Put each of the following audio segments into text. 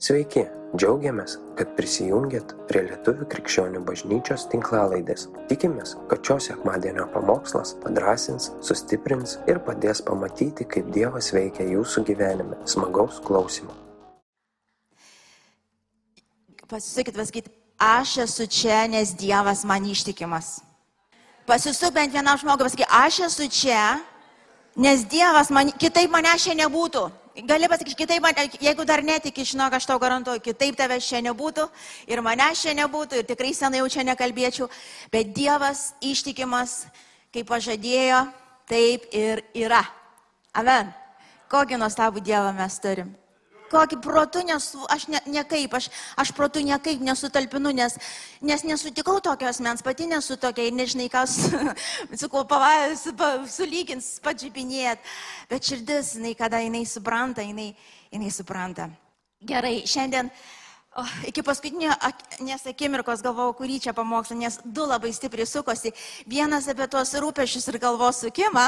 Sveiki, džiaugiamės, kad prisijungiat prie Lietuvių krikščionių bažnyčios tinklalaidės. Tikimės, kad šios sekmadienio pamokslas padrasins, sustiprins ir padės pamatyti, kaip Dievas veikia jūsų gyvenime. Smagaus klausimų. Pasisakykit, pasakyti, aš esu čia, nes Dievas man ištikimas. Pasisuk bent vienam žmogui, pasakyti, aš esu čia, nes Dievas man, kitaip mane čia nebūtų. Gali pasakyti, kitaip, man, jeigu dar netiki, žinok, aš tau garantuoju, kitaip tavęs čia nebūtų ir mane čia nebūtų ir tikrai senai jau čia nekalbėčiau, bet Dievas ištikimas, kaip pažadėjo, taip ir yra. Amen. Kokį nuostabų Dievą mes turim kokį protų nesu, aš ne, niekaip, aš, aš protų niekaip nesutalpinu, nes, nes nesutikau tokios mens, pati nesu tokia ir nežinai, kas kuo pavajus, sulygins, pačiupinėt, bet širdis, jinai, kada jinai supranta, jinai, jinai supranta. Gerai, šiandien O, iki paskutinio nesakimirkos galvojau, kurį čia pamokslą, nes du labai stipriai sukosi. Vienas apie tuos rūpešius ir galvos sukimą,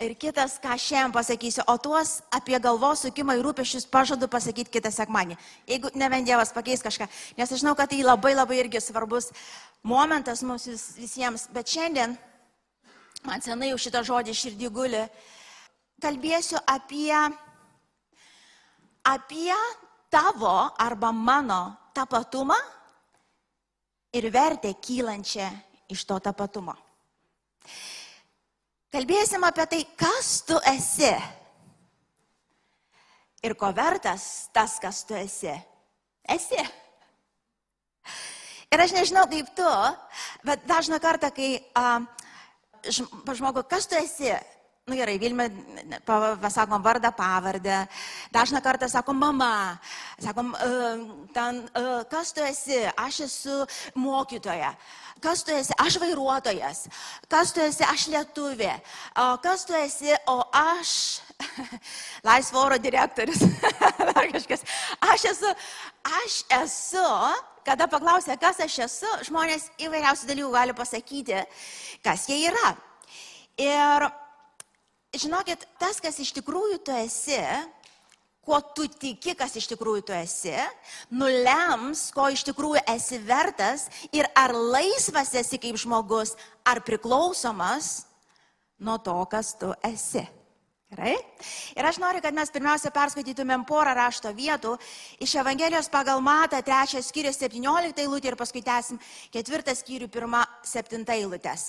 Ir kitas, ką šiandien pasakysiu, o tuos apie galvos sukimą ir rūpešius pažadu pasakyti kitą sekmanį. Jeigu ne vien Dievas pakeis kažką, nes aš žinau, kad tai labai labai irgi svarbus momentas mums visiems, bet šiandien, man senai jau šitą žodį širdį guli, kalbėsiu apie, apie tavo arba mano tapatumą ir vertę kylančią iš to tapatumo. Kalbėsim apie tai, kas tu esi. Ir ko vertas tas, kas tu esi. Esi. Ir aš nežinau kaip tu, bet dažną kartą, kai a, žmogu, kas tu esi, nu gerai, Vilmė, pasakom vardą, pavardę, dažną kartą sakom mama, sakom, ten, kas tu esi, aš esu mokytoja. Kas tu esi? Aš vairuotojas. Kas tu esi? Aš lietuvė. O kas tu esi? O aš laisvo oro direktorius. Dar kažkas. Aš esu, aš esu, kada paklausė, kas aš esu, žmonės įvairiausių dalykų gali pasakyti, kas jie yra. Ir žinokit, tas, kas iš tikrųjų tu esi, kuo tu tiki, kas iš tikrųjų tu esi, nulems, ko iš tikrųjų esi vertas ir ar laisvas esi kaip žmogus, ar priklausomas nuo to, kas tu esi. Gerai? Ir aš noriu, kad mes pirmiausia perskaitytumėm porą rašto vietų iš Evangelijos pagal Matą, trečias skyrius 17 eilutė ir paskui tęsim ketvirtą skyrių, pirmą septintą eilutės.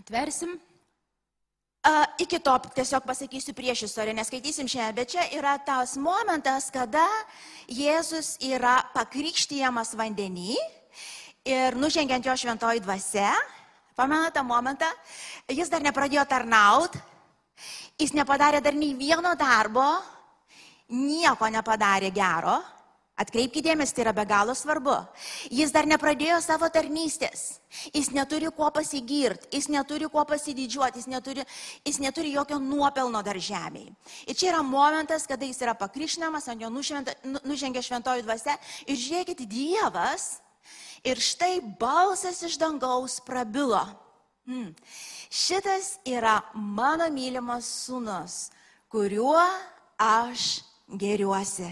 Atversim. Iki to tiesiog pasakysiu prieš istoriją, neskaitysim šiandien, bet čia yra tas momentas, kada Jėzus yra pakrikštyjamas vandenį ir nužengiant jo šventoji dvasia, pamenate tą momentą, jis dar nepradėjo tarnauti, jis nepadarė dar nei vieno darbo, nieko nepadarė gero, Atkreipkite dėmesį, tai yra be galo svarbu. Jis dar nepradėjo savo tarnystės. Jis neturi kuo pasigirti, jis neturi kuo pasididžiuoti, jis neturi, jis neturi jokio nuopelno dar žemėje. Ir čia yra momentas, kada jis yra pakrišinamas, ant jo nu, nužengia šventoji dvasia. Ir žiūrėkit, Dievas. Ir štai balsas iš dangaus prabilo. Hmm. Šitas yra mano mylimas sūnus, kuriuo aš geriuosi.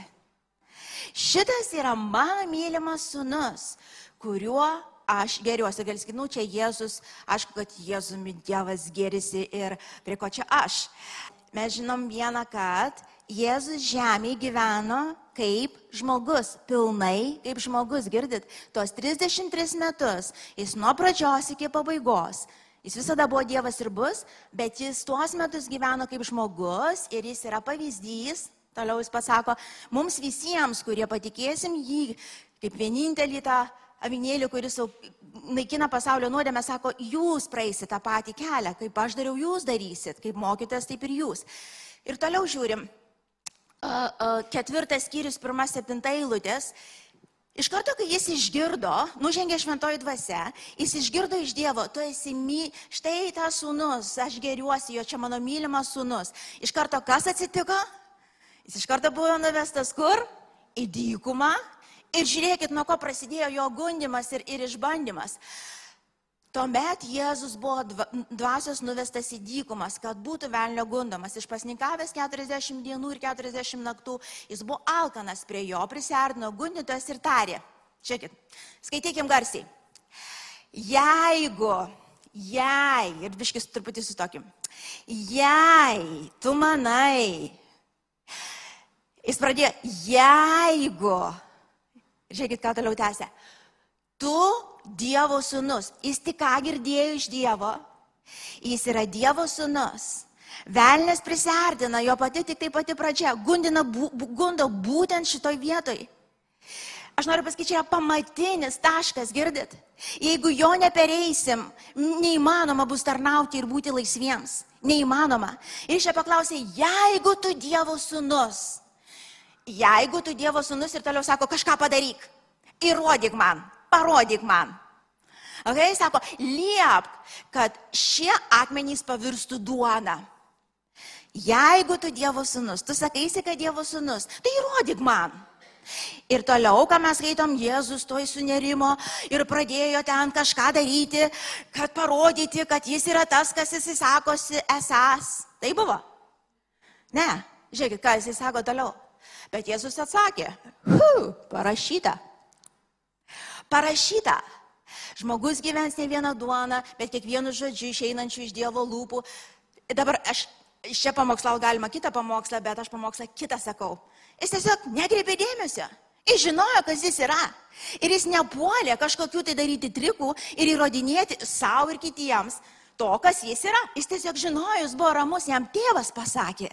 Šitas yra mano mylimas sunus, kuriuo aš geriuosi. Gal sakyti, nu čia Jėzus, aišku, kad Jėzumi Dievas gerisi ir prie ko čia aš. Mes žinom vieną, kad Jėzus žemėje gyveno kaip žmogus, pilnai kaip žmogus, girdit, tuos 33 metus, jis nuo pradžios iki pabaigos Jis visada buvo Dievas ir bus, bet jis tuos metus gyveno kaip žmogus ir jis yra pavyzdys Toliau jis pasako, mums visiems, kurie patikėsim jį kaip vienintelį tą avinėlį, kuris naikina pasaulio nuodėmę, sako, jūs praeisit tą patį kelią, kaip aš dariau, jūs darysit, kaip mokytas, taip ir jūs. Ir toliau žiūrim, ketvirtas skyrius, pirmas, septinta eilutės. Iš karto, kai jis išgirdo, nužengė šventoji dvasia, jis išgirdo iš Dievo, tu esi my, štai tas sūnus, aš geriuosi, jo čia mano mylimas sūnus. Iš karto kas atsitiko? Jis iš karto buvo nuvestas kur? Į dykumą. Ir žiūrėkit, nuo ko prasidėjo jo gundimas ir, ir išbandymas. Tuomet Jėzus buvo dva- dvasios nuvestas į dykumas, kad būtų velnio gundomas. Išpasninkavęs 40 dienų ir 40 naktų, jis buvo alkanas prie jo, prisardino gundytojas ir tarė. Žiūrėkit, skaitykim garsiai. Jeigu, jei, ir biškis truputį sutokim, jei tu manai, jis pradėjo, jeigu, žiūrėkit, ką toliau tęsia, tu Dievo sūnus, jis tik ką girdėjo iš Dievo, jis yra Dievo sūnus. Velnes prisardina, jo pati tik tai pati pradžia, gundina, bu, gundo būtent šitoj vietoj. Aš noriu pasakyti, čia yra pamatinis taškas, girdit? Jeigu jo nepereisim, neįmanoma bus tarnauti ir būti laisviems. Neįmanoma. Ir čia paklausė, jeigu tu Dievo sūnus, jeigu tu Dievo sūnus ir toliau sako, kažką padaryk, įrodyk man, parodyk man. Okay, sako, liepk, kad šie akmenys pavirstų duona. Jeigu tu Dievo sūnus, tu sakaisi, kad Dievo sūnus, tai įrodyk man. Ir toliau, ką mes skaitom, Jėzus toj sunerimo ir pradėjo ten kažką daryti, kad parodyti, kad jis yra tas, kas jis sakosi esas. Tai buvo. Ne, žiūrėkit, ką jis sako toliau. Bet Jėzus atsakė, hu, parašyta. Parašyta. Žmogus gyvens ne vieną duoną, bet kiekvienu žodžiu išeinančiu iš Dievo lūpų. Dabar aš iš čia pamokslau galima kitą pamokslą, bet aš pamokslą kitą sakau. Jis tiesiog negreipė dėmesio. Jis žinojo, kas jis yra. Ir jis nepuolė kažkokių tai daryti trikų ir įrodinėti savo ir kitiems to, kas jis yra. Jis tiesiog žinojo, jis buvo ramus, jam tėvas pasakė.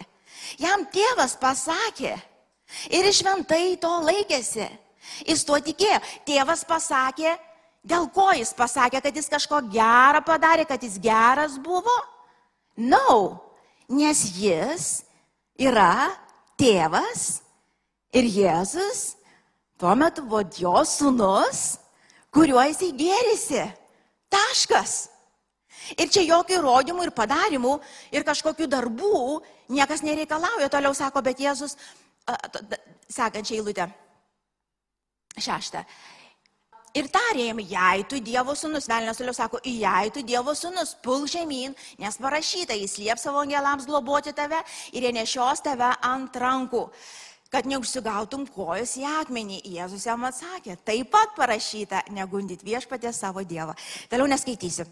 Jam tėvas pasakė. Ir šventai to laikėsi. Jis tuo tikėjo. Tėvas pasakė, dėl ko jis pasakė, kad jis kažko gerą padarė, kad jis geras buvo? No, nes jis yra tėvas ir Jėzus tuo metu buvo jo sūnus, kuriuo jisai gėrisi. Taškas. Ir čia jokių įrodymų ir padarimų ir kažkokių darbų niekas nereikalauja. Toliau sako, bet Jėzus, sekančią eilutę, šeštą. Ir tarė jam, jei tu Dievo sūnus, velnės toliau sako, jei tu Dievo sūnus, pul žemyn, nes parašyta, jis liep savo angelams globoti tave ir jie nešios tave ant rankų, kad neužsigautum kojos į akmenį. Jėzus jam atsakė, taip pat parašyta, negundit viešpatė savo Dievą. Toliau neskaitysiu.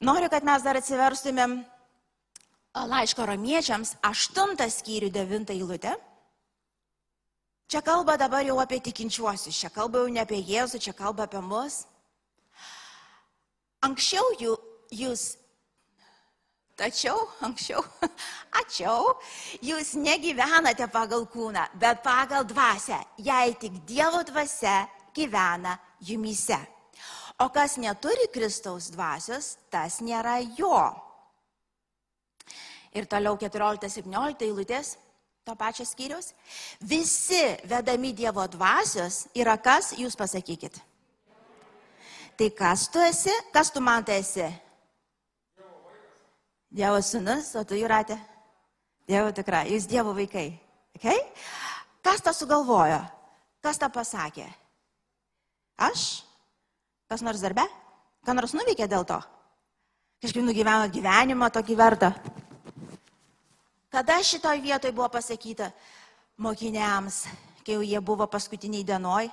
Noriu, kad mes dar atsiverstumėm laiško romiečiams, aštuntą skyrių, devintą eilutę. Čia kalba dabar jau apie tikinčiuosius, čia kalba jau ne apie Jėzų, čia kalba apie mus. Anksčiau jų, jūs, tačiau, anksčiau, ačiau, jūs negyvenate pagal kūną, bet pagal dvasę, jei tik Dievo dvasia gyvena jumise. O kas neturi Kristaus dvasios, tas nėra jo. Ir toliau 14-17 eilutės to pačio skyrius. Visi vedami Dievo dvasios yra kas, jūs pasakykit. Tai kas tu esi, kas tu man tai esi? Dievo sūnus, o tu jūratė? Dievo tikra, jūs Dievo vaikai. Okay? Kas tą sugalvojo? Kas tą pasakė? Aš? Kas nors darbe? Ką nors nuveikė dėl to? Kažkaip nugyveno gyvenimą tokį vertą. Kada šitoj vietoj buvo pasakyta mokiniams, kai jau jie buvo paskutiniai dienoj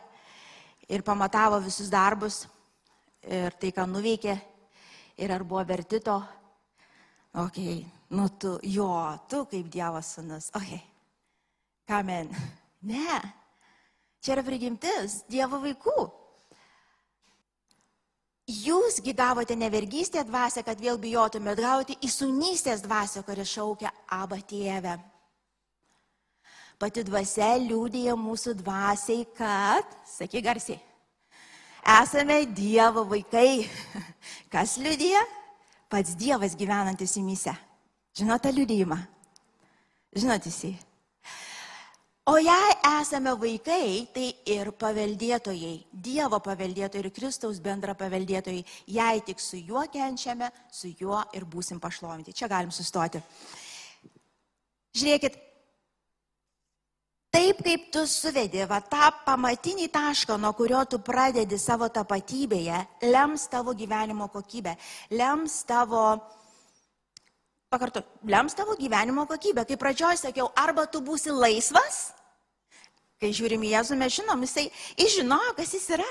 ir pamatavo visus darbus ir tai, ką nuveikė ir ar buvo verti to? Ok, nu tu, jo, tu kaip Dievo sūnus. Ok, kamen. Ne, čia yra prigimtis Dievo vaikų. Jūsgi gavote ne vergystę dvasę, kad vėl bijotumėt, gavote įsunystės dvasę, kuri šaukia Abba tėvę. Pati dvasia liūdėja mūsų dvasiai, kad, sakyk garsiai, esame Dievo vaikai. Kas liūdėja? Pats Dievas gyvenantis įmise. Žinote liūdėjimą? Žinote jisai? O jei esame vaikai, tai ir paveldėtojai, Dievo paveldėtojai ir Kristaus bendra paveldėtojai, jei tik su juo kenčiame, su juo ir būsim pašlovinti. Čia galim sustoti. Žiūrėkit, Taip kaip tu suvedi va tą pamatinį tašką, nuo kurio tu pradedi savo tapatybėje, lems tavo gyvenimo kokybę, lems tavo, pakartu, lems tavo gyvenimo kokybę. Kaip pradžioje sakiau, arba tu būsi laisvas, kai žiūrim į Jėzų, mes žinom, jisai žinojo, kas jis yra.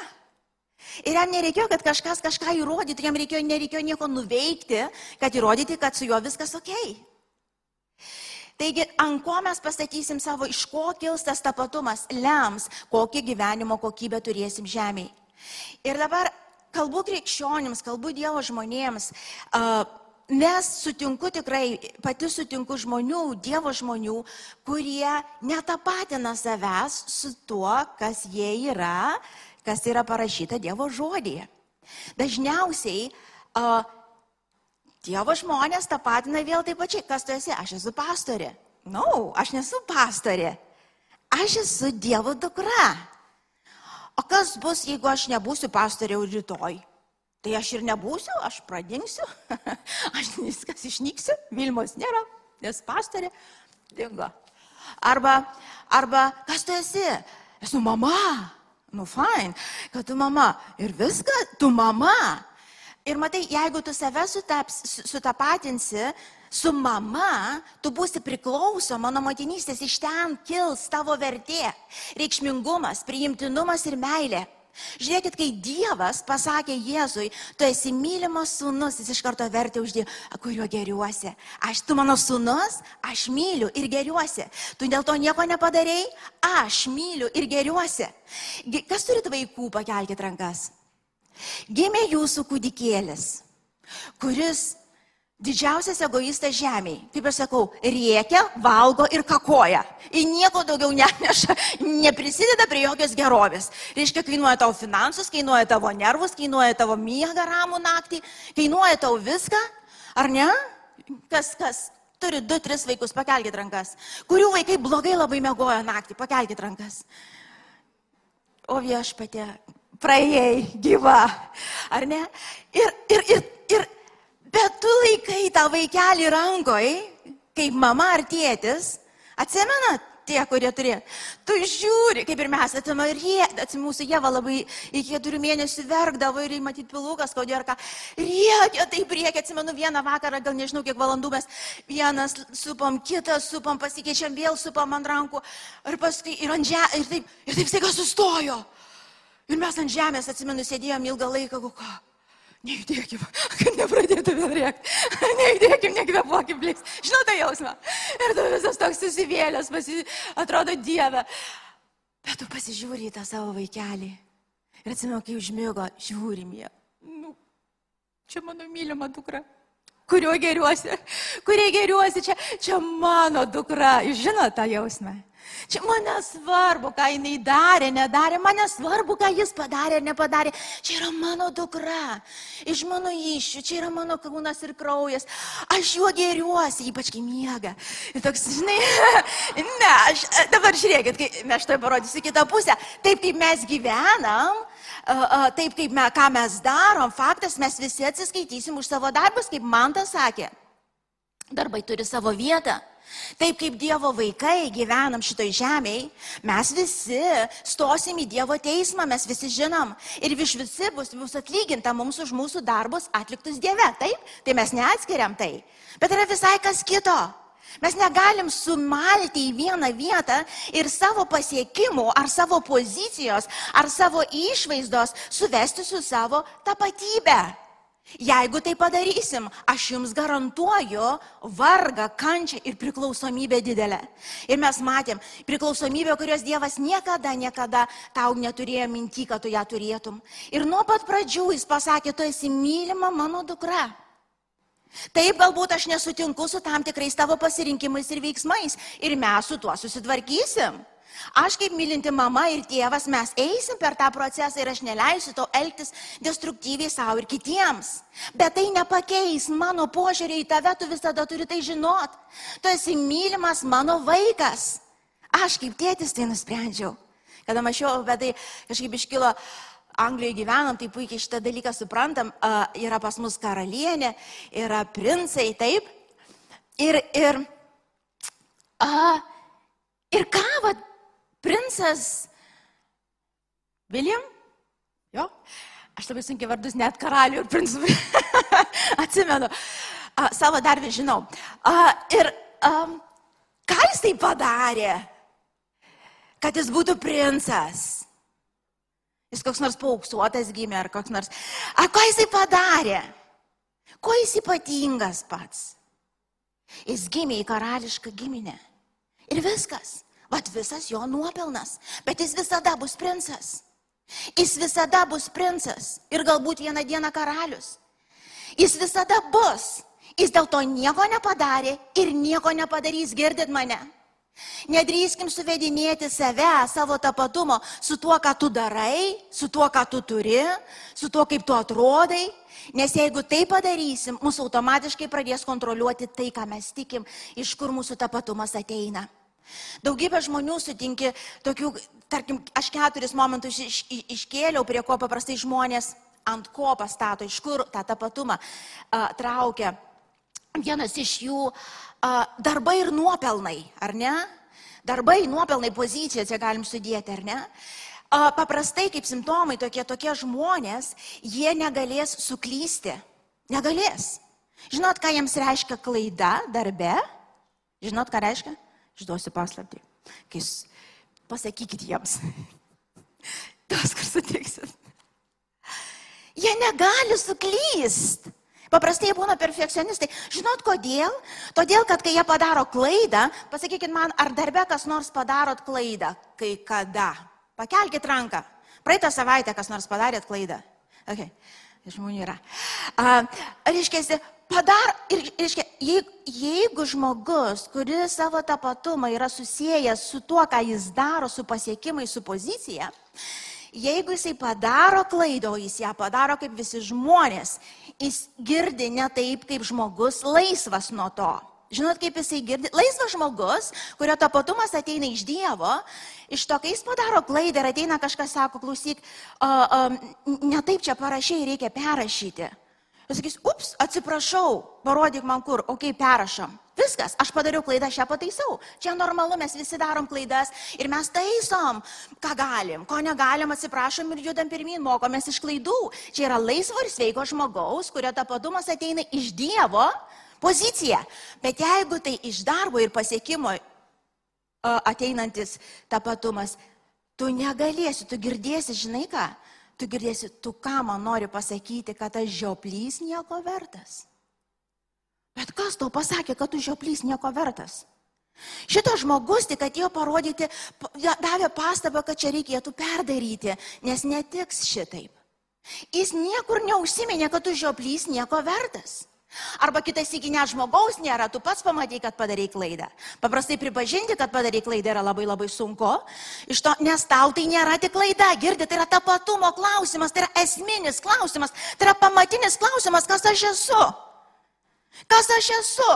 Ir jam nereikėjo, kad kažkas kažką įrodytų, jam reikėjo, nereikėjo nieko nuveikti, kad įrodyti, kad su juo viskas ok. Taigi, ant ko mes pastatysim savo, iš ko kils tas tapatumas, lems, kokią gyvenimo kokybę turėsim žemėje. Ir dabar kalbu krikščionims, kalbu Dievo žmonėms, nes sutinku tikrai, pati sutinku žmonių, Dievo žmonių, kurie netapatina savęs su tuo, kas jie yra, kas yra parašyta Dievo žodėje. Dažniausiai Dievo žmonės tapatina vėl taip pačiai, kas tu esi, aš esu pastorė. Na, no, aš nesu pastorė. Aš esu Dievo dukra. O kas bus, jeigu aš nebūsiu pastorė rytoj? Tai aš ir nebūsiu, aš pradingsiu, aš viskas išnyksiu, Vilmos nėra, nes pastorė dingo. Arba, arba kas tu esi? Esu mama. Nu, fine, kad tu mama. Ir viską, tu mama. Ir matai, jeigu tu save sutaps, sutapatinsi su mama, tu būsi priklausoma nuo motinystės, iš ten kils tavo vertė, reikšmingumas, priimtinumas ir meilė. Žiūrėkit, kai Dievas pasakė Jėzui, tu esi mylimas sūnus, jis iš karto vertė už Dievą, kuriuo geriuosi. Aš, tu mano sūnus, aš myliu ir geriuosi. Tu dėl to nieko nepadarėjai, aš myliu ir geriuosi. Kas turit vaikų, pakelkite rankas. Gimė jūsų kūdikėlis, kuris didžiausias egoistas žemėje. Kaip aš sakau, riekia, valgo ir kakoja. Ir nieko daugiau neneša, neprisideda prie jokios gerovės. Reiškia, kainuoja tavo finansus, kainuoja tavo nervus, kainuoja tavo miegą ramų naktį, kainuoja tau viską, ar ne? Kas, kas turi du, tris vaikus, pakelkite rankas. Kurių vaikai blogai labai mėgojo naktį, pakelkite rankas. O viešpatė, praėjai gyva, ar ne? Ir, ir, ir, ir, bet tu laikai tą vaikelį rankoj, kaip mama ar tėtis, atsimenat? Tie, kurie turėjo. Tu žiūri, kaip ir mes, atsimenu, ir jie, atsimenu, mūsų Jėva labai iki keturių mėnesių verkdavo ir matyt pilukas, kodėl ką. Riekia, taip riekia, atsimenu, vieną vakarą, gal nežinau, kiek valandų mes vienas supam, kitas supam, pasikeičiam, vėl supam ant rankų. Ir paskui, ir ant žemės, ir taip, ir taip staiga sustojo. Ir mes ant žemės, atsimenu, sėdėjom ilgą laiką, ką. Neįdėkim, kad nepradėtų vėl rėkti. Neįdėkim, nekvepuokim, bliks. Žinau tą jausmą. Ir tu visas toks susivėlęs, pasi... atrodo Dieve. Bet tu pasižiūri į tą savo vaikelį. Ir atsimenu, kai užmėgo, žiūrim jie. Nu, čia mano mylima dukra. Kuriuo geriuosi? Kurie geriuosi? Čia, čia mano dukra. Jūs žinote tą jausmą? Čia man nesvarbu, ką jinai darė, nedarė, man nesvarbu, ką jis padarė, nepadarė. Čia yra mano dukra, iš mano iššių, čia yra mano kūnas ir kraujas. Aš juo geriuosi, ypač kai miega. Ir toks, žinai, ne, aš dabar žiūrėkit, kai aš tai parodysiu kitą pusę. Taip kaip mes gyvenam, taip kaip me, ką mes darom, faktas, mes visi atsiskaitysim už savo darbus, kaip man tas sakė. Darbai turi savo vietą. Taip kaip Dievo vaikai gyvenam šitoj žemėje, mes visi stosim į Dievo teismą, mes visi žinom. Ir iš visi bus, bus atlyginta mums už mūsų darbus atliktus Dieve. Taip, tai mes neatskiriam tai. Bet yra visai kas kito. Mes negalim sumalti į vieną vietą ir savo pasiekimų, ar savo pozicijos, ar savo išvaizdos suvesti su savo tapatybė. Jeigu tai padarysim, aš jums garantuoju vargą, kančią ir priklausomybę didelę. Ir mes matėm priklausomybę, kurios Dievas niekada, niekada tau neturėjo minti, kad tu ją turėtum. Ir nuo pat pradžių jis pasakė, tu esi mylima mano dukra. Taip galbūt aš nesutinku su tam tikrais tavo pasirinkimais ir veiksmais ir mes su tuo susitvarkysim. Aš kaip mylinti mama ir tėvas, mes eisim per tą procesą ir aš neleisiu to elgtis destruktyviai savo ir kitiems. Bet tai nepakeis mano požiūrį į tave, tu visada turi tai žinot. Tu esi mylimas mano vaikas. Aš kaip tėtis tai nusprendžiau. Kada mačiau, bet tai kažkaip iškilo Anglijoje gyvenam, tai puikiai šitą dalyką suprantam, yra pas mus karalienė, yra princai, taip. Ir, ir, uh, ir ką, va, princas William, jo, aš labai sunkiai vardus net karalių ir princų atsimenu, a, savo darbį žinau. A, ir a, ką jis tai padarė, kad jis būtų princas? Jis koks nors pauksuotas gimė ar koks nors. A, ką jisai padarė? Kuo jis ypatingas pats? Jis gimė į karališką giminę. Ir viskas. Vat visas jo nuopelnas. Bet jis visada bus princas. Jis visada bus princas. Ir galbūt vieną dieną karalius. Jis visada bus. Jis dėl to nieko nepadarė ir nieko nepadarys, girdit mane. Nedrįskim suvedinėti save, savo tapatumo su tuo, ką tu darai, su tuo, ką tu turi, su tuo, kaip tu atrodai. Nes jeigu tai padarysim, mūsų automatiškai pradės kontroliuoti tai, ką mes tikim, iš kur mūsų tapatumas ateina. Daugybė žmonių sutinki tokių, tarkim, aš keturis momentus iš, iš, iškėliau, prie ko paprastai žmonės ant ko pastato, iš kur tą tapatumą a, traukia. Vienas iš jų a, darbai ir nuopelnai, ar ne? Darbai, nuopelnai, pozicija, čia galim sudėti, ar ne? paprastai kaip simptomai tokie, tokie žmonės, jie negalės suklysti. Negalės. Žinot, ką jiems reiškia klaida darbe? Žinot, ką reiškia? Išduosiu paslapti. Kai jūs pasakykit jiems. Tas, kur sutiksit. Jie negali suklysti. Paprastai būna perfekcionistai. Žinot kodėl? Todėl, kad kai jie padaro klaidą, pasakykit man, ar darbe kas nors padarot klaidą? Kai kada? Pakelkite ranką. Praeitą savaitę kas nors padarėt klaidą. Okay. Žmonių yra. Uh, reiškia, padar, ir, reiškia, jeigu, jeigu žmogus, kuris savo tapatumą yra susijęs su tuo, ką jis daro, su pasiekimai, su pozicija, jeigu jisai padaro klaidą, o jis ją padaro kaip visi žmonės, jis girdi ne taip, kaip žmogus laisvas nuo to. Žinot, kaip jisai girdi? Laisvas žmogus, kurio tapatumas ateina iš Dievo, iš to, kai jis padaro klaidą ir ateina kažkas, sako, klausyk, uh, uh, ne taip čia parašiai, reikia perrašyti. Jis sakys, ups, atsiprašau, parodyk man kur, okei, okay, perrašom. Viskas, aš padariau klaidą, aš ją pataisau. Čia normalu, mes visi darom klaidas ir mes taisom, ką galim, ko negalim, atsiprašom ir judam pirmin, mokomės iš klaidų. Čia yra laisvo ir sveiko žmogaus, kurio tapatumas ateina iš Dievo pozicija. Bet jeigu tai iš darbo ir pasiekimo ateinantis tapatumas, tu negalėsi, tu girdėsi, žinai ką, tu girdėsi, tu ką man nori pasakyti, kad tas žioplys nieko vertas. Bet kas tau pasakė, kad tu žioplys nieko vertas? Šitas žmogus tik atėjo parodyti, davė pastabą, kad čia reikėtų perdaryti, nes netiks šitaip. Jis niekur neužsiminė, kad tu žioplys nieko vertas. Arba kitas iki net žmogaus nėra, tu pats pamatai, kad padarai klaidą. Paprastai pripažinti, kad padarai klaidą yra labai labai sunku, to, nes tau tai nėra tik klaida, girdi, tai yra tapatumo klausimas, tai yra esminis klausimas, tai yra pamatinis klausimas, kas aš esu. Kas aš esu?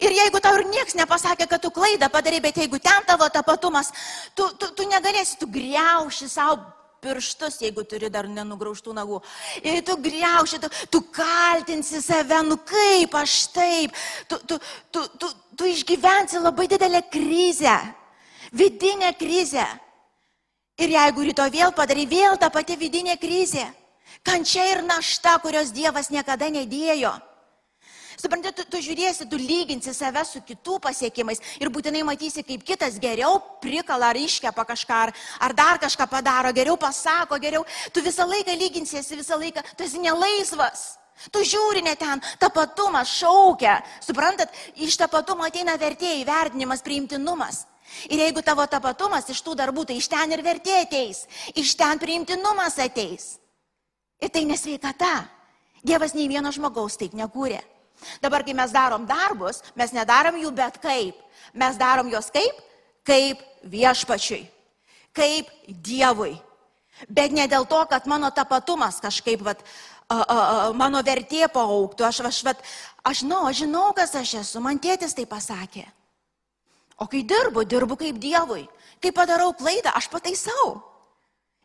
Ir jeigu tau ir nieks nepasakė, kad tu klaidą padarai, bet jeigu ten tavo tapatumas, tu, tu, tu negalėsi, tu greuši savo pirštus, jeigu turi dar nenugraužtų nagų. Ir tu greuši, tu, tu kaltinsi save, nu kaip aš taip. Tu, tu, tu, tu, tu išgyvensi labai didelę krizę, vidinę krizę. Ir jeigu ryto vėl padarai vėl tą patį vidinę krizę, kančia ir našta, kurios Dievas niekada nedėjo. Suprantate, tu, tu žiūrėsi, tu lyginsi save su kitų pasiekimais ir būtinai matysi, kaip kitas geriau prikala ar iškepa kažką, ar, ar dar kažką padaro, geriau pasako, geriau. Tu visą laiką lyginsiesi, visą laiką, tu esi nelaisvas. Tu žiūri ne ten, tapatumas šaukia. Suprantat, iš tapatumo ateina vertėjai, vertinimas, priimtinumas. Ir jeigu tavo tapatumas iš tų darbų, tai iš ten ir vertė ateis, iš ten priimtinumas ateis. Ir tai nesveikata. Dievas nei vieno žmogaus taip nekūrė. Dabar, kai mes darom darbus, mes nedarom jų bet kaip. Mes darom juos kaip? Kaip viešpačiui. Kaip Dievui. Bet ne dėl to, kad mano tapatumas kažkaip, vat, a, a, a, mano vertė paauktų. Aš, aš, vat, aš, žinau, aš žinau, kas aš esu. Man tėtis tai pasakė. O kai dirbu, dirbu kaip Dievui. Kai padarau klaidą, aš pataisau.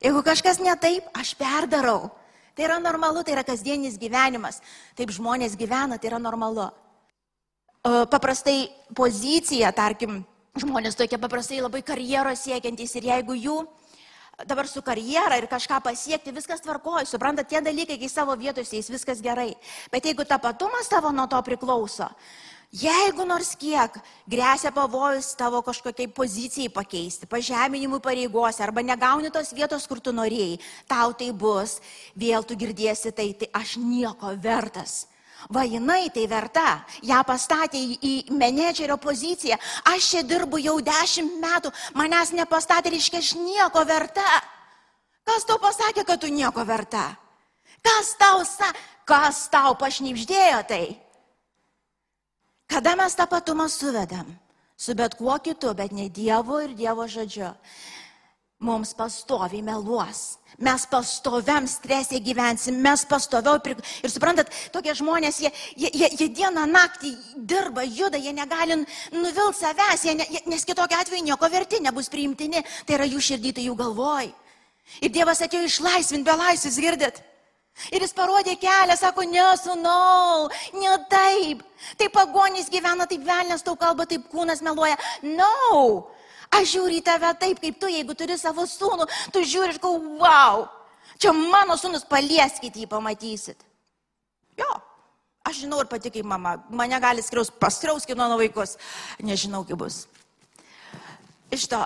Jeigu kažkas ne taip, aš perdarau. Tai yra normalu, tai yra kasdienis gyvenimas. Taip žmonės gyvena, tai yra normalu. Paprastai pozicija, tarkim, žmonės tokie paprastai labai karjeros siekiantys ir jeigu jų dabar su karjera ir kažką pasiekti, viskas tvarkoja, suprantat, tie dalykai, kai savo vietose jais viskas gerai. Bet jeigu tapatumas tavo nuo to priklauso, jeigu nors kiek grėsia pavojus tavo kažkokiai pozicijai pakeisti, pažeminimui pareigose arba negauni tos vietos, kur tu norėjai, tau tai bus, vėl tu girdėsi tai, tai aš nieko vertas. Va jinai tai verta, ją pastatė į menedžerio poziciją. Aš čia dirbu jau dešimt metų, manęs nepastatė, reiškia, aš nieko verta. Kas tau pasakė, kad tu nieko verta? Kas tau, sa, kas tau pašnipždėjo tai? Kada mes tą patumą suvedam? Su bet kuo kitu, bet ne Dievu ir Dievo žodžiu mums pastoviai meluos. Mes pastoviam stresė gyvensim, mes pastoviau. Prik... Ir suprantat, tokie žmonės, jie, jie, jie, jie dieną naktį dirba, juda, jie negali nuvilti savęs, jie ne, nes kitokia atveju nieko verti nebus priimtini. Tai yra jų širdį, tai jų galvoj. Ir Dievas atėjo išlaisvinti be laisvės, girdit? Ir jis parodė kelią, sako, nesunau, ne taip. Taip pagonys gyvena, taip velnės tau kalba, taip kūnas meluoja. No, Aš žiūriu į tave taip, kaip tu, jeigu turi savo sūnų, tu žiūri ir kau, wow, čia mano sūnus, palieskit jį, pamatysit. Jo, aš žinau ir pati kaip mama, mane gali skriaus, paskriauskit mano vaikus, nežinau kaip bus. Iš to,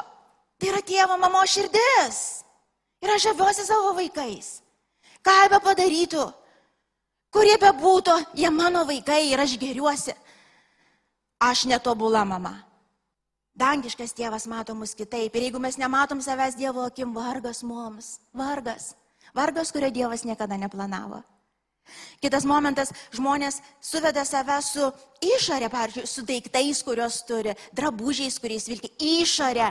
tai yra tėvo mamo širdis. Ir aš žaviuosi savo vaikais. Ką be padarytų, kurie be būtų, jie mano vaikai ir aš geriuosi. Aš netobula mama. Dangiškas tėvas mato mus kitaip. Ir jeigu mes nematom savęs Dievo akim, vargas mums. Vargas. Vargas, kurio Dievas niekada neplanavo. Kitas momentas, žmonės suveda save su išorė, pavyzdžiui, su daiktais, kuriuos turi, drabužiais, kuriais vilki, išorė.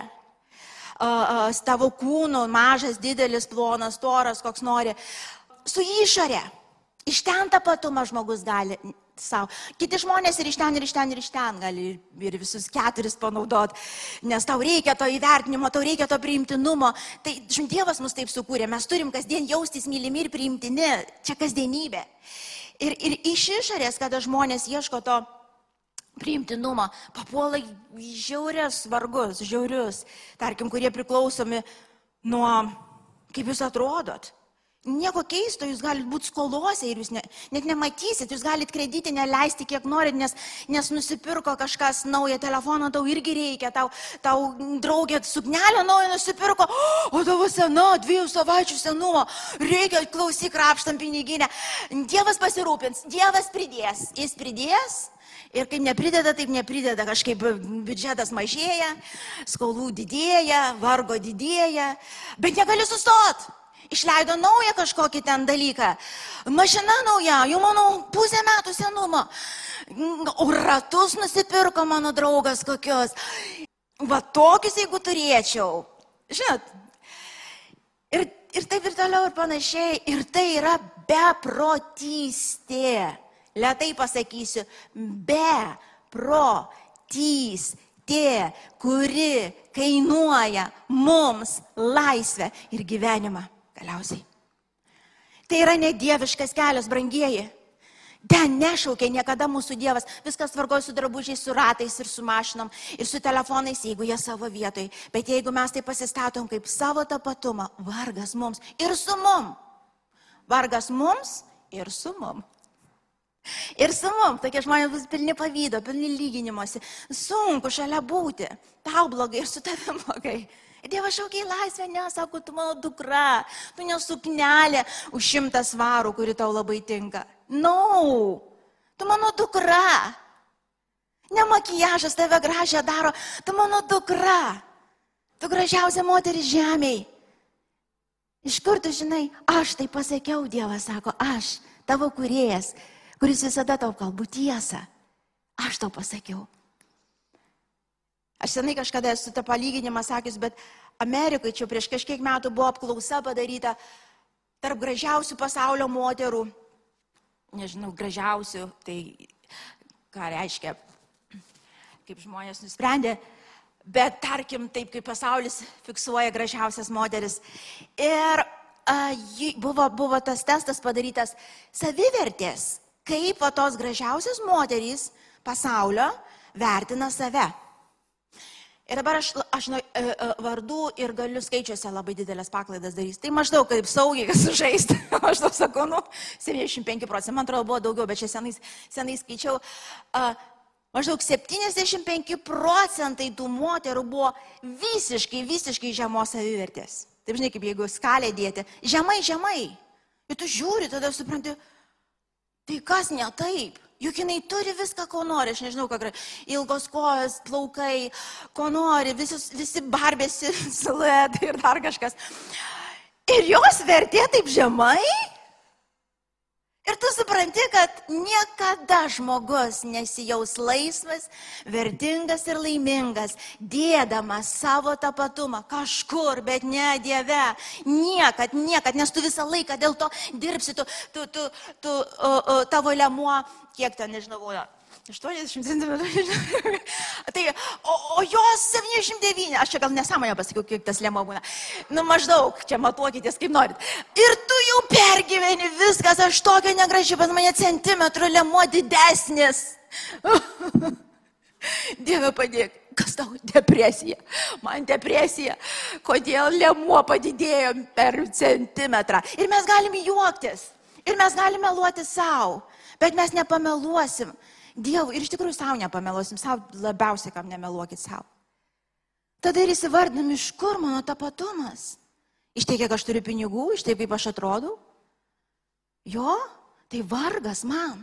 Tavo kūno, mažas, didelis, plonas, toras, koks nori. Su išorė. Iš ten tapatumą žmogus gali savo. Kiti žmonės ir iš ten, ir iš ten, ir iš ten gali ir, visus keturis panaudot, nes tau reikia to įvertinimo, tau reikia to priimtinumo. Tai žinai, Dievas mus taip sukūrė, mes turim kasdien jaustis mylimi ir priimtini, čia kasdienybė. Ir, ir iš išorės, kada žmonės ieško to priimtinumo, papuola žiaurius vargus, žiaurius, tarkim, kurie priklausomi nuo, kaip jūs atrodot. Nieko keisto, jūs galite būti skolose ir jūs ne, net nematysit, jūs galite kreditį neleisti kiek norit, nes, nes nusipirko kažkas naują telefoną, tau irgi reikia, tau, tau draugė suknelę naują nusipirko, o tavo sena, dviejų savaičių senumo, reikia klausyk rapštam piniginę. Dievas pasirūpins, Dievas pridės, jis pridės. Ir kaip neprideda, taip neprideda, kažkaip biudžetas mažėja, skolų didėja, vargo didėja, bet negali sustoti išleido naują kažkokį ten dalyką. Mašina nauja, jau mano pusę metų senumo. O ratus nusipirko mano draugas kokios. Va tokius, jeigu turėčiau. Žinot. Ir, ir taip ir toliau ir panašiai. Ir tai yra beprotystė. Lietai pasakysiu, beprotystė, kuri kainuoja mums laisvę ir gyvenimą galiausiai. Tai yra nedieviškas kelias, brangieji. Ten nešaukia niekada mūsų Dievas. Viskas tvarkoja su drabužiais, su ratais ir su mašinom ir su telefonais, jeigu jie savo vietoj. Bet jeigu mes tai pasistatom kaip savo tapatumą, vargas mums ir su mum. Vargas mums ir su mum. Ir su mum, tokie žmonės bus pilni pavydo, pilni lyginimuose. Sunku šalia būti. Tau blogai ir su tavim blogai. Dievas šaukia į laisvę, nesako, tu mano dukra, tu nesuknelė už šimtą svarų, kuri tau labai tinka. No, tu mano dukra. Ne makijažas tave gražią daro, tu mano dukra. Tu gražiausia moteris žemėje. Iš kur tu žinai, aš tai pasakiau, Dievas sako, aš, tavo kuriejas, kuris visada tau kalbu tiesą. Aš tau pasakiau. Aš senai kažkada esu tą palyginimą sakęs, bet Amerikai čia prieš kažkiek metų buvo apklausa padaryta tarp gražiausių pasaulio moterų, nežinau, gražiausių, tai ką reiškia, kaip žmonės nusprendė, bet tarkim taip, kaip pasaulis fiksuoja gražiausias moteris. Ir a, buvo, buvo tas testas padarytas savivertės, kaip o tos gražiausios moterys pasaulio vertina save. Ir dabar aš, aš nu, vardų ir galiu skaičiuose labai didelės paklaidas darys. Tai maždaug kaip saugiai sužaisti. Maždaug sakau, nu, 75 procentų, man atrodo, buvo daugiau, bet čia senai, senai skaičiau. Uh, maždaug 75 procentai tų moterų buvo visiškai, visiškai žemos savivertės. Taip žinai, kaip jeigu skalė dėti. Žemai, žemai. Ir tu žiūri, tada supranti, tai kas ne taip? Juk jinai turi viską, ko nori, aš nežinau, ką ilgos kojas, plaukai, ko nori, visus, visi barbėsi, siluetai ir dar kažkas. Ir jos vertė taip žemai? Ir tu supranti, kad niekada žmogus nesijaus laisvas, vertingas ir laimingas, dėdamas savo tapatumą kažkur, bet ne Dieve. Niekad, niekad, nes tu visą laiką dėl to dirbsi, tu, tu, tu, tu o, o, tavo lemuo, kiek ten, nežinau, 80 cm. tai, o, o jos 79, aš čia gal nesąmonę pasakiau, kiek tas lemo būna. Nu maždaug, čia matuokitės kaip norit. Ir tu jau pergyveni viskas, aš tokia negraži, pas mane centimetrų lemo didesnis. Dieve padėk, kas tau depresija? Man depresija. Kodėl lėmuo padidėjo per centimetrą? Ir mes galime juoktis. Ir mes galime meluoti savo. Bet mes nepameluosim. Dievui ir iš tikrųjų savo nepameluosim, savo labiausiai kam nemeluokit savo. Tada ir įsivardinam, iš kur mano tapatumas. Iš tai, kiek aš turiu pinigų, iš taip, kaip aš atrodau. Jo, tai vargas man.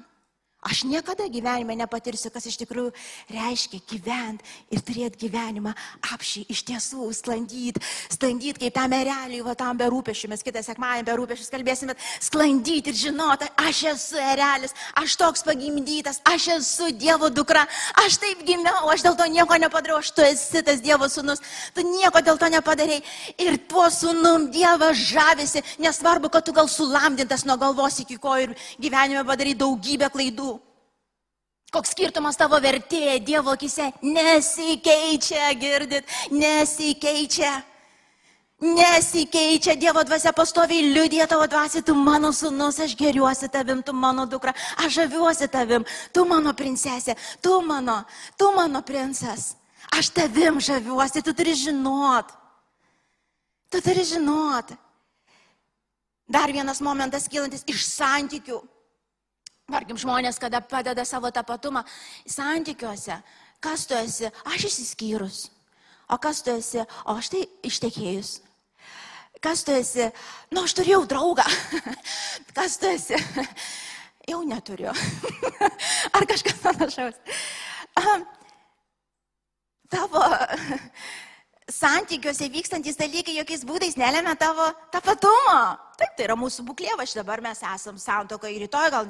Aš niekada gyvenime nepatirsiu, kas iš tikrųjų reiškia gyventi ir turėti gyvenimą apšiai, iš tiesų sklandyti, sklandyti kaip tam ereliui, va tam berūpešiu, mes kitą sekmadienį berūpešius kalbėsime, sklandyti ir žinoti, aš esu erelis, aš toks pagimdytas, aš esu Dievo dukra, aš taip gimiau, aš dėl to nieko nepadariau, aš tu esi tas Dievo sūnus, tu nieko dėl to nepadarėjai ir tuo sūnum Dievas žavisi, nesvarbu, kad tu gal sulamdintas nuo galvos iki kojų ir gyvenime padarai daugybę klaidų. Koks skirtumas tavo vertė Dievo akise nesikeičia, girdit, nesikeičia. Nesikeičia, Dievo dvasia pastoviai liudija tavo dvasia, tu mano sunus, aš geriuosi tavim, tu mano dukra, aš žaviuosi tavim, tu mano princesė, tu mano, tu mano princas, aš tavim žaviuosi, tu turi žinot. Tu turi žinot. Dar vienas momentas kylantis iš santykių. Tarkim, žmonės, kada padeda savo tapatumą santykiuose, kas tu esi, aš įsiskyrus, o kas tu esi, o aš tai ištekėjus. Kas tu esi, nu aš turėjau draugą, kas tu esi, jau neturiu. Ar kažkas panašaus. Tavo santykiuose vykstantis dalykai jokiais būdais nelėmė tavo tapatumo. Taip, tai yra mūsų būklė, va dabar mes esam santokai, rytoj gal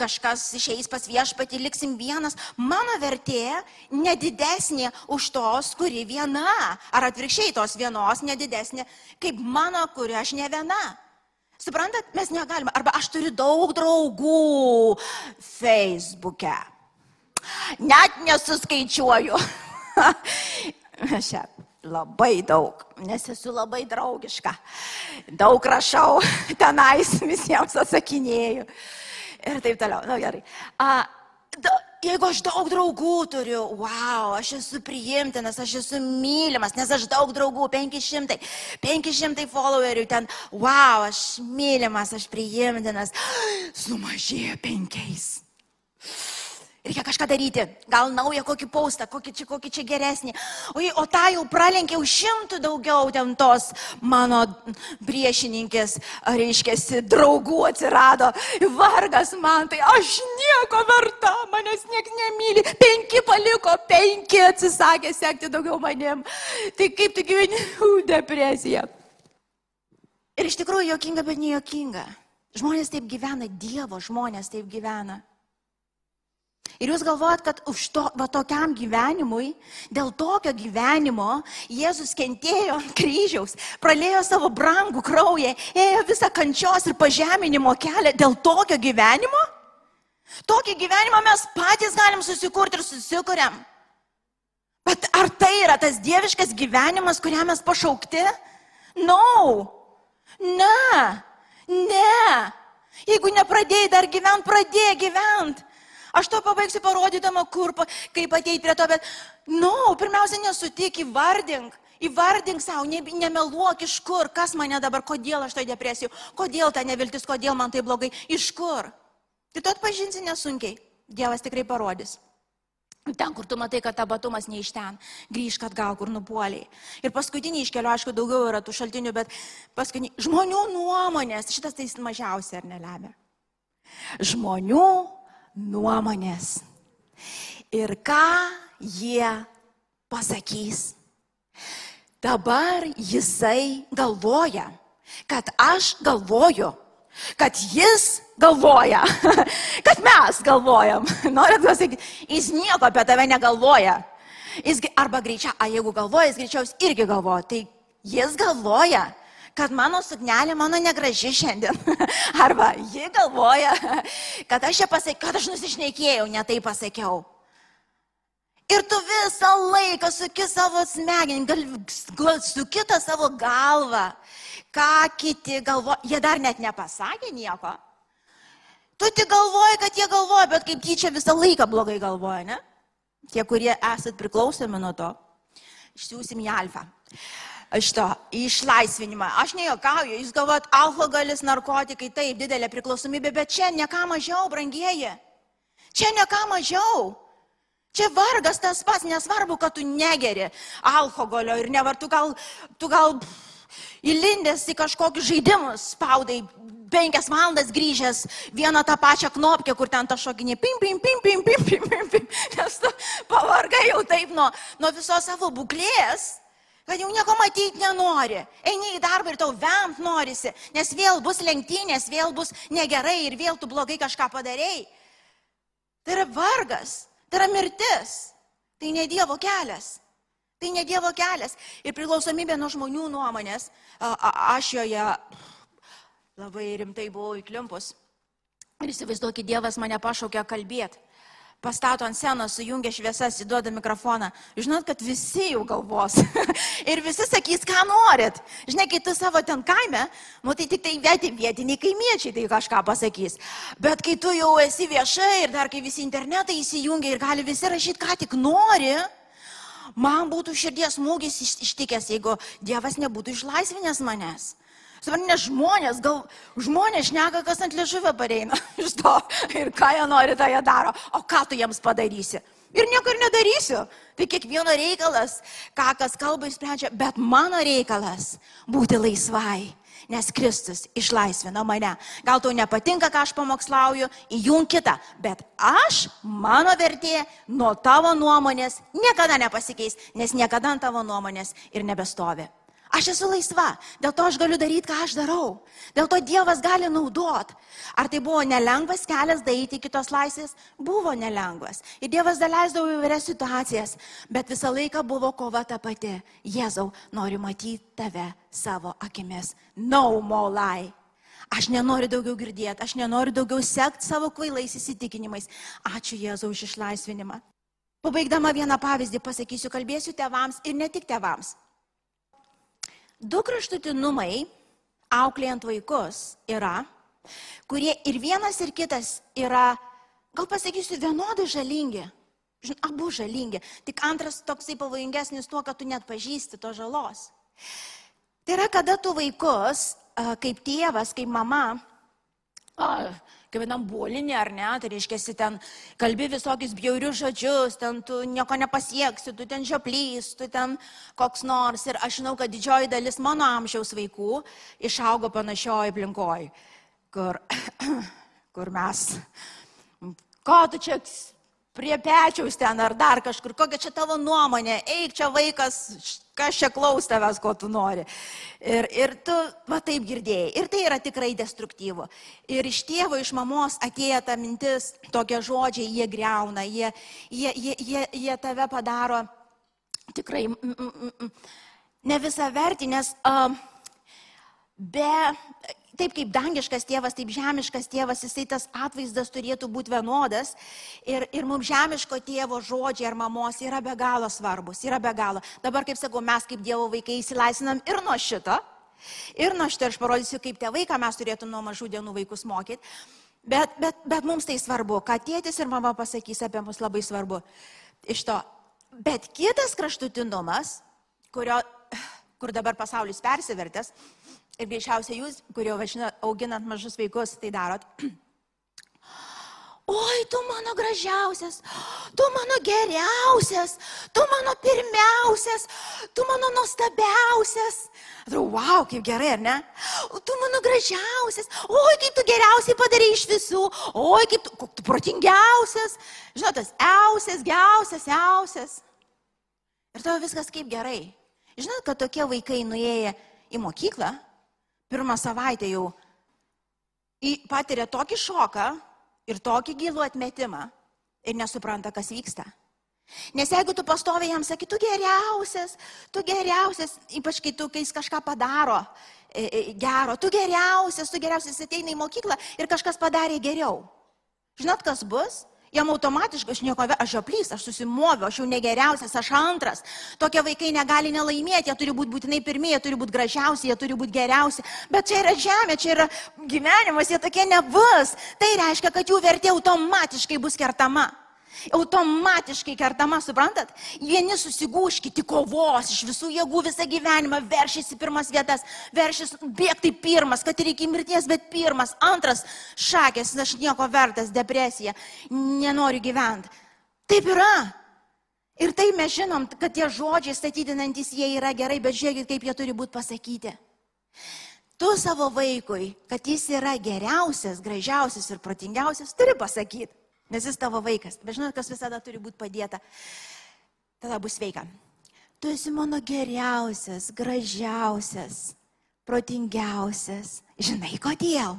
kažkas išeis pas viešpatį, liksim vienas. Mano vertė nedidesnė už tos, kuri viena. Ar atvirkščiai tos vienos nedidesnė, kaip mano, kuri aš ne viena. Suprantat, mes negalime. Arba aš turiu daug draugų Facebook'e. Net nesuskaičiuoju. Šią labai daug, nes esu labai draugiška. Daug rašau, tenais visiems atsakinėjau. Ir taip toliau. Na nu, gerai. A, da, jeigu aš daug draugų turiu, wow, aš esu priimtinas, aš esu mylimas, nes aš daug draugų, 500, 500 followerių ten, wow, aš mylimas, aš priimtinas, sumažėjo penkiais. Reikia kažką daryti, gal naują kokį paustą, kokį čia, kokį čia geresnį. O, o tą jau pralenkiau šimtų daugiau ten tos mano priešininkės, reiškia, draugų atsirado. Vargas man, tai aš nieko verta, manęs niekas nemyli. Penki paliko, penki atsisakė sekti daugiau manim. Tai kaip tu gyveni? Depresija. Ir iš tikrųjų jokinga, bet nejokinga. Žmonės taip gyvena, Dievo žmonės taip gyvena. Ir jūs galvojat, kad už to, va, tokiam gyvenimui, dėl tokio gyvenimo Jėzus kentėjo ant kryžiaus, pralėjo savo brangų kraują, ėjo visą kančios ir pažeminimo kelią dėl tokio gyvenimo? Tokį gyvenimą mes patys galim susikurti ir susikuriam. Bet ar tai yra tas dieviškas gyvenimas, kuriam mes pašaukti? No. Ne. Ne. Jeigu nepradėjai dar gyventi, pradėjai gyventi. Aš to pabaigsiu parodydama, kur, kaip ateiti prie to, bet, no, pirmiausia, nesutik, įvardink. Įvardink savo, ne, nemeluok iš kur, kas mane dabar, kodėl aš tai depresiju, kodėl ta neviltis, kodėl man tai blogai, iš kur. Tai tu atpažinsi nesunkiai. Dievas tikrai parodys. Ten, kur tu matai, kad tabatumas ne iš ten, grįžk atgal, kur nupuoliai. Ir paskutinį iškeliu, aišku, daugiau yra tų šaltinių, bet paskutinį, žmonių nuomonės, šitas tai mažiausia ar nelemia. Žmonių nuomonės. Ir ką jie pasakys. Dabar jisai galvoja, kad aš galvoju, kad jis galvoja, kad mes galvojam. Norit pasakyti, jis nieko apie tave negalvoja. Jis, arba greičiau, a jeigu galvoja, jis greičiau irgi galvoja. Tai jis galvoja, kad mano suknelė mano negraži šiandien. Arba ji galvoja, kad aš čia pasakiau, kad aš nusišnekėjau, netai pasakiau. Ir tu visą laiką suki savo smegenį, suki tą savo galvą, ką kiti galvoja. Jie dar net nepasakė nieko. Tu tik galvoji, kad jie galvoja, bet kaip tyčia visą laiką blogai galvoja, ne? Tie, kurie esat priklausomi nuo to, išsiųsim į alfą. Šito išlaisvinimą. Aš nejuokauju, jūs galvojat, alkoholis, narkotikai, taip, didelė priklausomybė, bet čia ne ką mažiau, brangieji. Čia ne ką mažiau. Čia vargas tas pats, nesvarbu, kad tu negeri alkoholio ir nevar, tu gal, tu gal įlindęs į kažkokius žaidimus spaudai penkias valandas grįžęs vieną tą pačią knopkę, kur ten ta šokinė pim, pim, pim, pim, pim, pim, pim, pim, nes tu pavargai jau taip nuo, nuo visos savo būklės, kad jau nieko matyti nenori. Eini į darbą ir tau vemt norisi, nes vėl bus lenktynės, vėl bus negerai ir vėl tu blogai kažką padarėjai. Tai yra vargas. Tai yra mirtis. Tai ne Dievo kelias. Tai ne Dievo kelias. Ir priklausomybė nuo žmonių nuomonės. A, a, aš joje labai rimtai buvau įklimpus. Ir įsivaizduokit, Dievas mane pašaukė kalbėti pastato ant scenos, sujungia šviesas, įduoda mikrofoną. Žinot, kad visi jau galvos. ir visi sakys, ką norit. Žinai, kai tu savo ten kaime, nu tai tik tai vietiniai kaimiečiai tai kažką pasakys. Bet kai tu jau esi viešai ir dar kai visi internetai įsijungia ir gali visi rašyti, ką tik nori, man būtų širdies smūgis ištikęs, jeigu Dievas nebūtų išlaisvinęs manęs. Suprantate, nes žmonės, gal žmonės šneka, kas ant liežuvio pareina iš to ir ką jie nori, tą jie daro. O ką tu jiems padarysi? Ir nieko ir nedarysiu. Tai kiekvieno reikalas, ką kas kalba, išsprendžia, bet mano reikalas būti laisvai. Nes Kristus išlaisvino mane. Gal tau nepatinka, ką aš pamokslauju, įjung kitą. Bet aš, mano vertė, nuo tavo nuomonės niekada nepasikeis, nes niekada ant tavo nuomonės ir nebestovi. Aš esu laisva, dėl to aš galiu daryti, ką aš darau. Dėl to Dievas gali naudot. Ar tai buvo nelengvas kelias daryti kitos laisvės? Buvo nelengvas. Ir Dievas daleisdavo įvairias situacijas, bet visą laiką buvo kova ta pati. Jėzau, noriu matyti tave savo akimis. No more lie. Aš nenoriu daugiau girdėti, aš nenoriu daugiau sekti savo kvailais įsitikinimais. Ačiū Jėzau už išlaisvinimą. Pabaigdama vieną pavyzdį pasakysiu, kalbėsiu tevams ir ne tik tevams. Du kraštutinumai, auklėjant vaikus, yra, kurie ir vienas, ir kitas yra, gal pasakysiu, vienodai žalingi. Žin, abu žalingi. Tik antras toksai pavojingesnis tuo, kad tu net pažįsti to žalos. Tai yra, kada tu vaikus, kaip tėvas, kaip mama, kaip vienam bolinė ar ne, tai reiškia, ten kalbi visokius bjaurius žodžius, ten tu nieko nepasieksi, tu ten žioplys, tu ten koks nors. Ir aš žinau, kad didžioji dalis mano amžiaus vaikų išaugo panašioj aplinkoj, kur, kur mes, ko tu čia prie pečiaus ten ar dar kažkur, kokia čia tavo nuomonė, eik čia vaikas, kas čia klaus tavęs, ko tu nori. Ir, ir tu, va taip girdėjai. Ir tai yra tikrai destruktyvu. Ir iš tėvo, iš mamos atėjo ta mintis, tokie žodžiai, jie greuna, jie, jie, jie, jie, jie tave padaro tikrai mm, mm, mm, ne visą vertį, nes uh, be taip kaip dangiškas tėvas, taip žemiškas tėvas, jisai tas atvaizdas turėtų būti vienodas. Ir, ir mums žemiško tėvo žodžiai ar mamos yra be galo svarbus, yra be galo. Dabar, kaip sakau, mes kaip Dievo vaikai įsilaisinam ir nuo šito. Ir nuo šito aš parodysiu, kaip tėvai, ką mes turėtume nuo mažų dienų vaikus mokyti. Bet, bet, bet mums tai svarbu, ką tėtis ir mama pasakys apie mus labai svarbu. Iš to. Bet kitas kraštutinumas, kurio, kur dabar pasaulis persivertęs, ir greičiausiai jūs, kurio važina, auginant mažus vaikus, tai darot. Oi, tu mano gražiausias, tu mano geriausias, tu mano pirmiausias, tu mano nuostabiausias. Atrodo, wow, kaip gerai, ar ne? Tu mano gražiausias, oi, kaip tu geriausiai padarai iš visų, oi, kaip tu, tu protingiausias, žinot, tas eusias, geriausias, eusias. Ir tavo viskas kaip gerai. Žinot, kad tokie vaikai nuėję į mokyklą, pirmą savaitę jau patiria tokį šoką ir tokį gilų atmetimą ir nesupranta, kas vyksta. Nes jeigu tu pastoviai jam sakai, tu geriausias, tu geriausias, ypač kai tu, kai jis kažką padaro e, e, gero, tu geriausias, tu geriausias, ateina į mokyklą ir kažkas padarė geriau. Žinot, kas bus? Jam automatiškai aš nieko, aš žioplys, aš susimoviau, aš jau negeriausias, aš antras. Tokie vaikai negali nelaimėti, jie turi būti būtinai pirmieji, jie turi būti gražiausi, jie turi būti geriausi. Bet čia yra žemė, čia yra gyvenimas, jie tokie nebus. Tai reiškia, kad jų vertė automatiškai bus kertama automatiškai kertama, suprantat? Vieni susigūš, kiti kovos iš visų jėgų visą gyvenimą, veršys į pirmas vietas, veršys bėgti pirmas, kad ir iki mirties, bet pirmas, antras šakės, aš nieko vertas, depresija, nenoriu gyventi. Taip yra. Ir tai mes žinom, kad tie žodžiai statydinantis jie yra gerai, bet žiūrėkit, kaip jie turi būti pasakyti. Tu savo vaikui, kad jis yra geriausias, gražiausias ir protingiausias, turi pasakyti nes jis tavo vaikas. Bet žinot, kas visada turi būti padėta. Tada bus sveika. Tu esi mano geriausias, gražiausias, protingiausias. Žinai kodėl?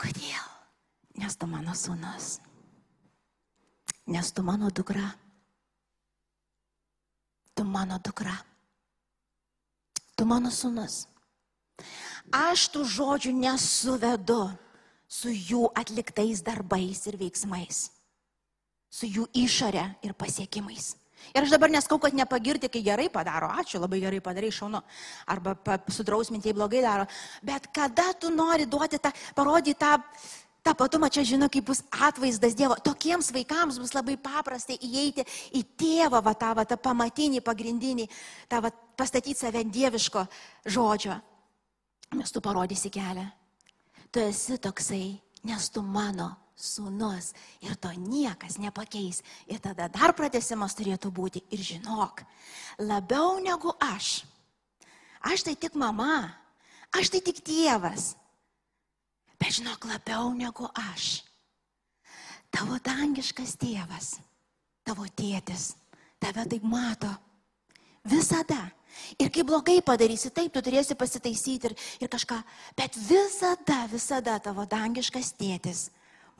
Kodėl? Nes tu mano sūnus. Nes tu mano dukra. Tu mano dukra. Tu mano sūnus. Aš tų žodžių nesuvedu su jų atliktais darbais ir veiksmais, su jų išorė ir pasiekimais. Ir aš dabar neskau, kad nepagirti, kai gerai padaro, ačiū, labai gerai padarai, šaunu, arba sudrausminti, jei blogai daro, bet kada tu nori duoti tą, parodyti tą, tą patumą, čia žino, kaip bus atvaizdas Dievo, tokiems vaikams bus labai paprastai įeiti į tėvą, va, tą, va, tą pamatinį, pagrindinį, tą, va, pastatyti save dieviško žodžio, nes tu parodysi kelią tu esi toksai, nes tu mano sūnus ir to niekas nepakeis. Ir tada dar pratesimas turėtų būti ir žinok, labiau negu aš. Aš tai tik mama, aš tai tik tėvas. Bet žinok, labiau negu aš. Tavo dangiškas tėvas, tavo tėtis, tave taip mato. Visada. Ir kai blogai padarysi, taip, tu turėsi pasitaisyti ir, ir kažką. Bet visada, visada tavo dangiškas tėtis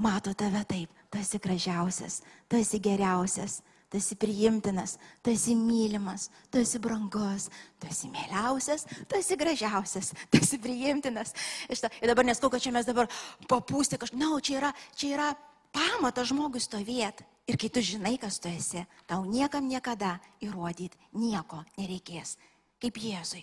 mato tave taip. Tu esi gražiausias, tu esi geriausias, tu esi priimtinas, tu esi mylimas, tu esi brangus, tu esi mėliausias, tu esi gražiausias, tu esi priimtinas. Ir dabar neskau, kad čia mes dabar papūsti kažką. Na, no, čia yra, čia yra pamatas žmogui stovėti. Ir kai tu žinai, kas tu esi, tau niekam niekada įrodyti nieko nereikės. Kaip Jėzui.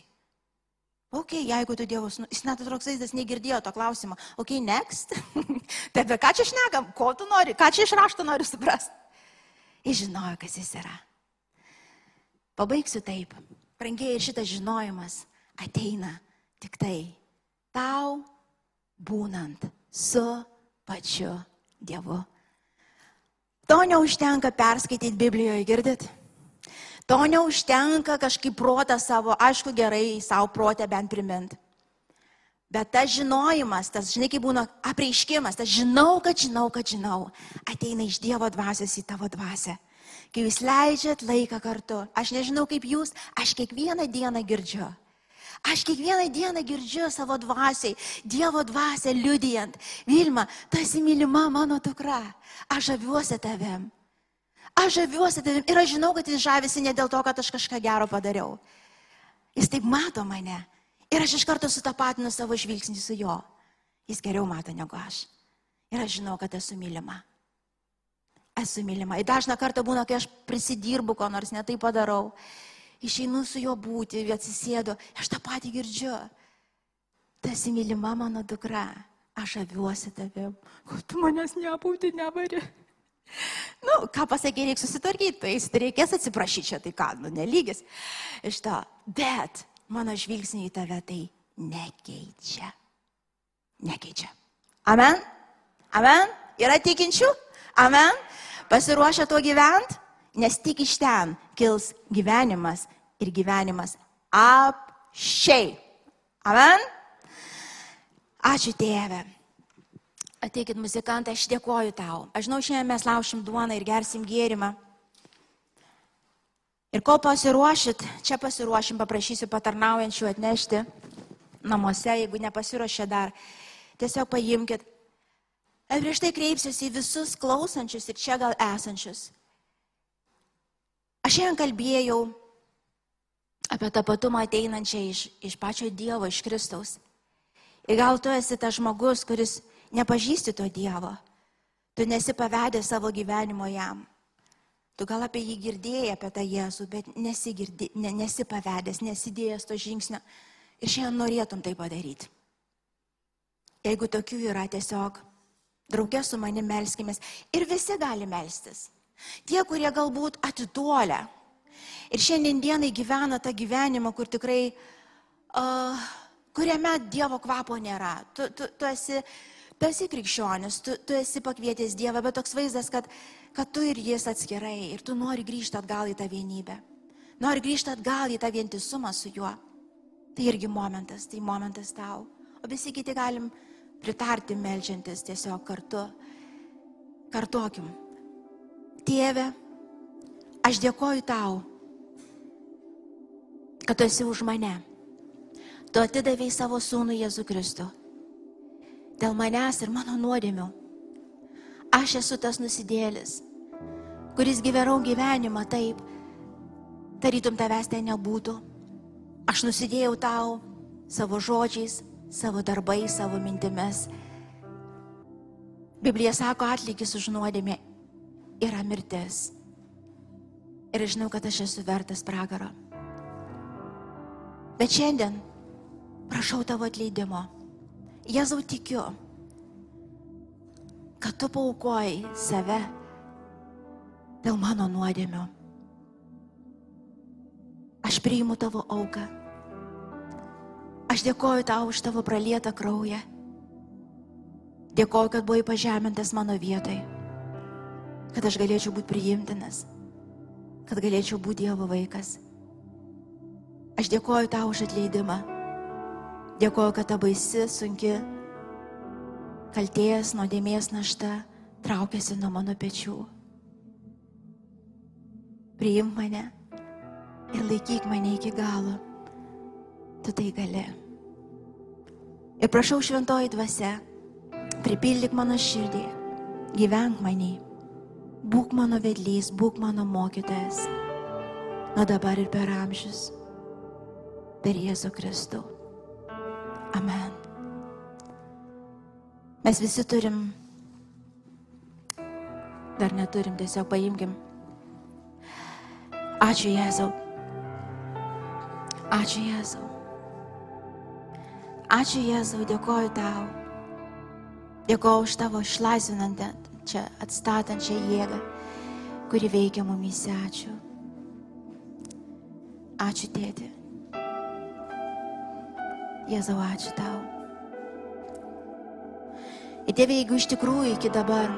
Ok, jeigu tu Dievas, nu, jis net atroks vaizdas negirdėjo to klausimo. Ok, next. tai apie ką čia šnekam, ko tu nori, ką čia iš rašto nori suprasti. Jis žinojo, kas jis yra. Pabaigsiu taip. Prangiai ir šitas žinojimas ateina tik tai tau būnant su pačiu Dievu. To neužtenka perskaityti Biblijoje, girdit? To neužtenka kažkaip protą savo, aišku, gerai savo protę bent primint. Bet tas žinojimas, tas, žinai, kaip būna apreiškimas, tas žinau, kad žinau, kad žinau, ateina iš Dievo dvasios į tavo dvasę. Kai jūs leidžiat laiką kartu, aš nežinau kaip jūs, aš kiekvieną dieną girdžiu. Aš kiekvieną dieną girdžiu savo dvasiai, Dievo dvasią liudijant. Vilma, tu esi mylima mano dukra. Aš žaviuosi tavim. Aš žaviuosi tavim ir aš žinau, kad jis žavisi ne dėl to, kad aš kažką gero padariau. Jis taip mato mane. Ir aš iš karto sutapatinu savo žvilgsnį su juo. Jis geriau mato negu aš. Ir aš žinau, kad esu mylima. Esu mylima. Ir dažna kartą būna, kai aš prisidirbu, ko nors netai padarau išeinu su juo būti, atsisėdu, aš tą patį girdžiu. Tu esi mylima mano dukra, aš aviuosi tavim, ko tu manęs nebūti nevari. Nu, ką pasakė, reikia susitvarkyti, tai jis reikės atsiprašyti čia, tai ką, nu, nelygis iš to. Bet mano žvilgsnį į tave tai nekeičia. Nekeičia. Amen? Amen? Yra tikinčių? Amen? Pasiruošę tuo gyventi? Nes tik iš ten kils gyvenimas ir gyvenimas apšiai. Amen? Ačiū tėve. Ateikit muzikantai, aš dėkoju tau. Aš žinau, šiandien mes laušim duoną ir gersim gėrimą. Ir kol pasiruošit, čia pasiruošim, paprašysiu patarnaujančių atnešti namuose, jeigu nepasiruošė dar. Tiesiog paimkite Ir prieš tai kreipsiuosi į visus klausančius ir čia gal esančius. Aš šiandien kalbėjau apie tapatumą ateinančią iš, iš pačio Dievo, iš Kristaus. Ir gal tu esi tas žmogus, kuris nepažįsti to Dievo. Tu nesi pavedęs savo gyvenimo jam. Tu gal apie jį girdėjai, apie tą Jėzų, bet nesi, girdi, ne, nesi pavedęs, nesidėjęs to žingsnio. Ir šiandien norėtum tai padaryti. Jeigu tokių yra tiesiog Draugė su manimi melskimės. Ir visi gali melstis. Tie, kurie galbūt atitolę. Ir šiandien dienai gyvena tą gyvenimą, kur tikrai, uh, kuriame Dievo kvapo nėra. Tu, tu, tu, esi, tu esi krikščionis, tu, tu esi pakvietęs Dievą, bet toks vaizdas, kad, kad tu ir jis atskirai ir tu nori grįžti atgal į tą vienybę. Nori grįžti atgal į tą vientisumą su juo. Tai irgi momentas, tai momentas tau. O visi kiti galim pritarti melžiantis tiesiog kartu. Kartokim. Tėve, aš dėkoju tau, kad tu esi už mane. Tu atidavėjai savo sūnų Jėzų Kristų. Dėl manęs ir mano nuodėmių. Aš esu tas nusidėlis, kuris gyvenau gyvenimą taip, tarytum tavęs ten nebūtų. Aš nusidėjau tau savo žodžiais, savo darbais, savo mintimis. Biblija sako, atlygis už nuodėmę yra mirtis. Ir žinau, kad aš esu vertas pragaro. Bet šiandien prašau tavo atleidimo. Jėzau tikiu, kad tu paukojai save dėl mano nuodėmių. Aš priimu tavo auką Aš dėkoju tau už tavo pralietą kraują. Dėkoju, kad buvai pažemintas mano vietoj. Kad aš galėčiau būti priimtinas. Kad galėčiau būti Dievo vaikas. Aš dėkoju tau už atleidimą. Dėkoju, kad ta baisi, sunki kalties, nuodėmės našta traukiasi nuo mano pečių. Priimk mane ir laikyk mane iki galo. Tu tai gali. Ir prašau šventoji dvasia, pripildyk mano širdį, gyvenk manį, būk mano vedlys, būk mano mokytojas, nuo dabar ir per amžius, per Jėzų Kristų. Amen. Mes visi turim, dar neturim, tiesiog paimkim. Ačiū Jėzau. Ačiū Jėzau. Ačiū Jėzau, dėkoju tau. Dėkoju už tavo išlaisvinantę, čia atstatančią jėgą, kuri veikia mumise. Ačiū. Ačiū tėti. Jėzau, ačiū tau. Ir tėvė, jeigu iš tikrųjų iki dabar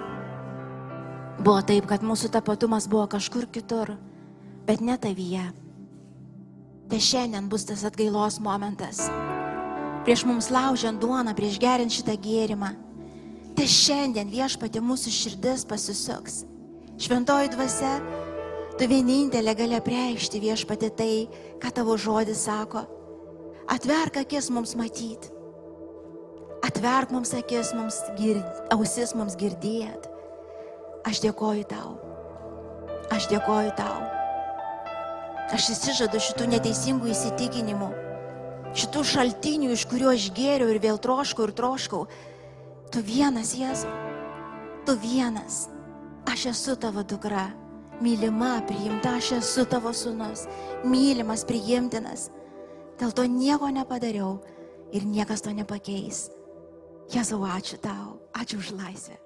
buvo taip, kad mūsų tapatumas buvo kažkur kitur, bet ne tavyje, tai šiandien bus tas atgailos momentas prieš mums laužiant duoną, prieš geriant šitą gėrimą. Te šiandien viešpatė mūsų širdis pasisuks. Šventoji dvasia, tu vienintelė gali apreikšti viešpatė tai, ką tavo žodis sako. Atverk akis mums matyti. Atverk mums akis, mums gird, ausis mums girdėt. Aš dėkoju tau. Aš dėkoju tau. Aš įsižadu šitų neteisingų įsitikinimų šitų šaltinių, iš kurių aš gėriau ir vėl troškau ir troškau. Tu vienas, Jėzu, tu vienas. Aš esu tavo dukra, mylima, priimta, aš esu tavo sunus, mylimas, priimtinas. Dėl to nieko nepadariau ir niekas to nepakeis. Jėzau, ačiū tau, ačiū už laisvę.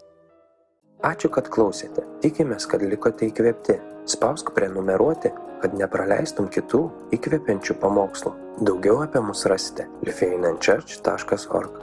Ačiū, kad klausėte. Tikimės, kad likote įkvėpti. Spausk prenumeruoti, kad nepraleistum kitų įkvepiančių pamokslų. Daugiau apie mus rasite lifeinanchurch.org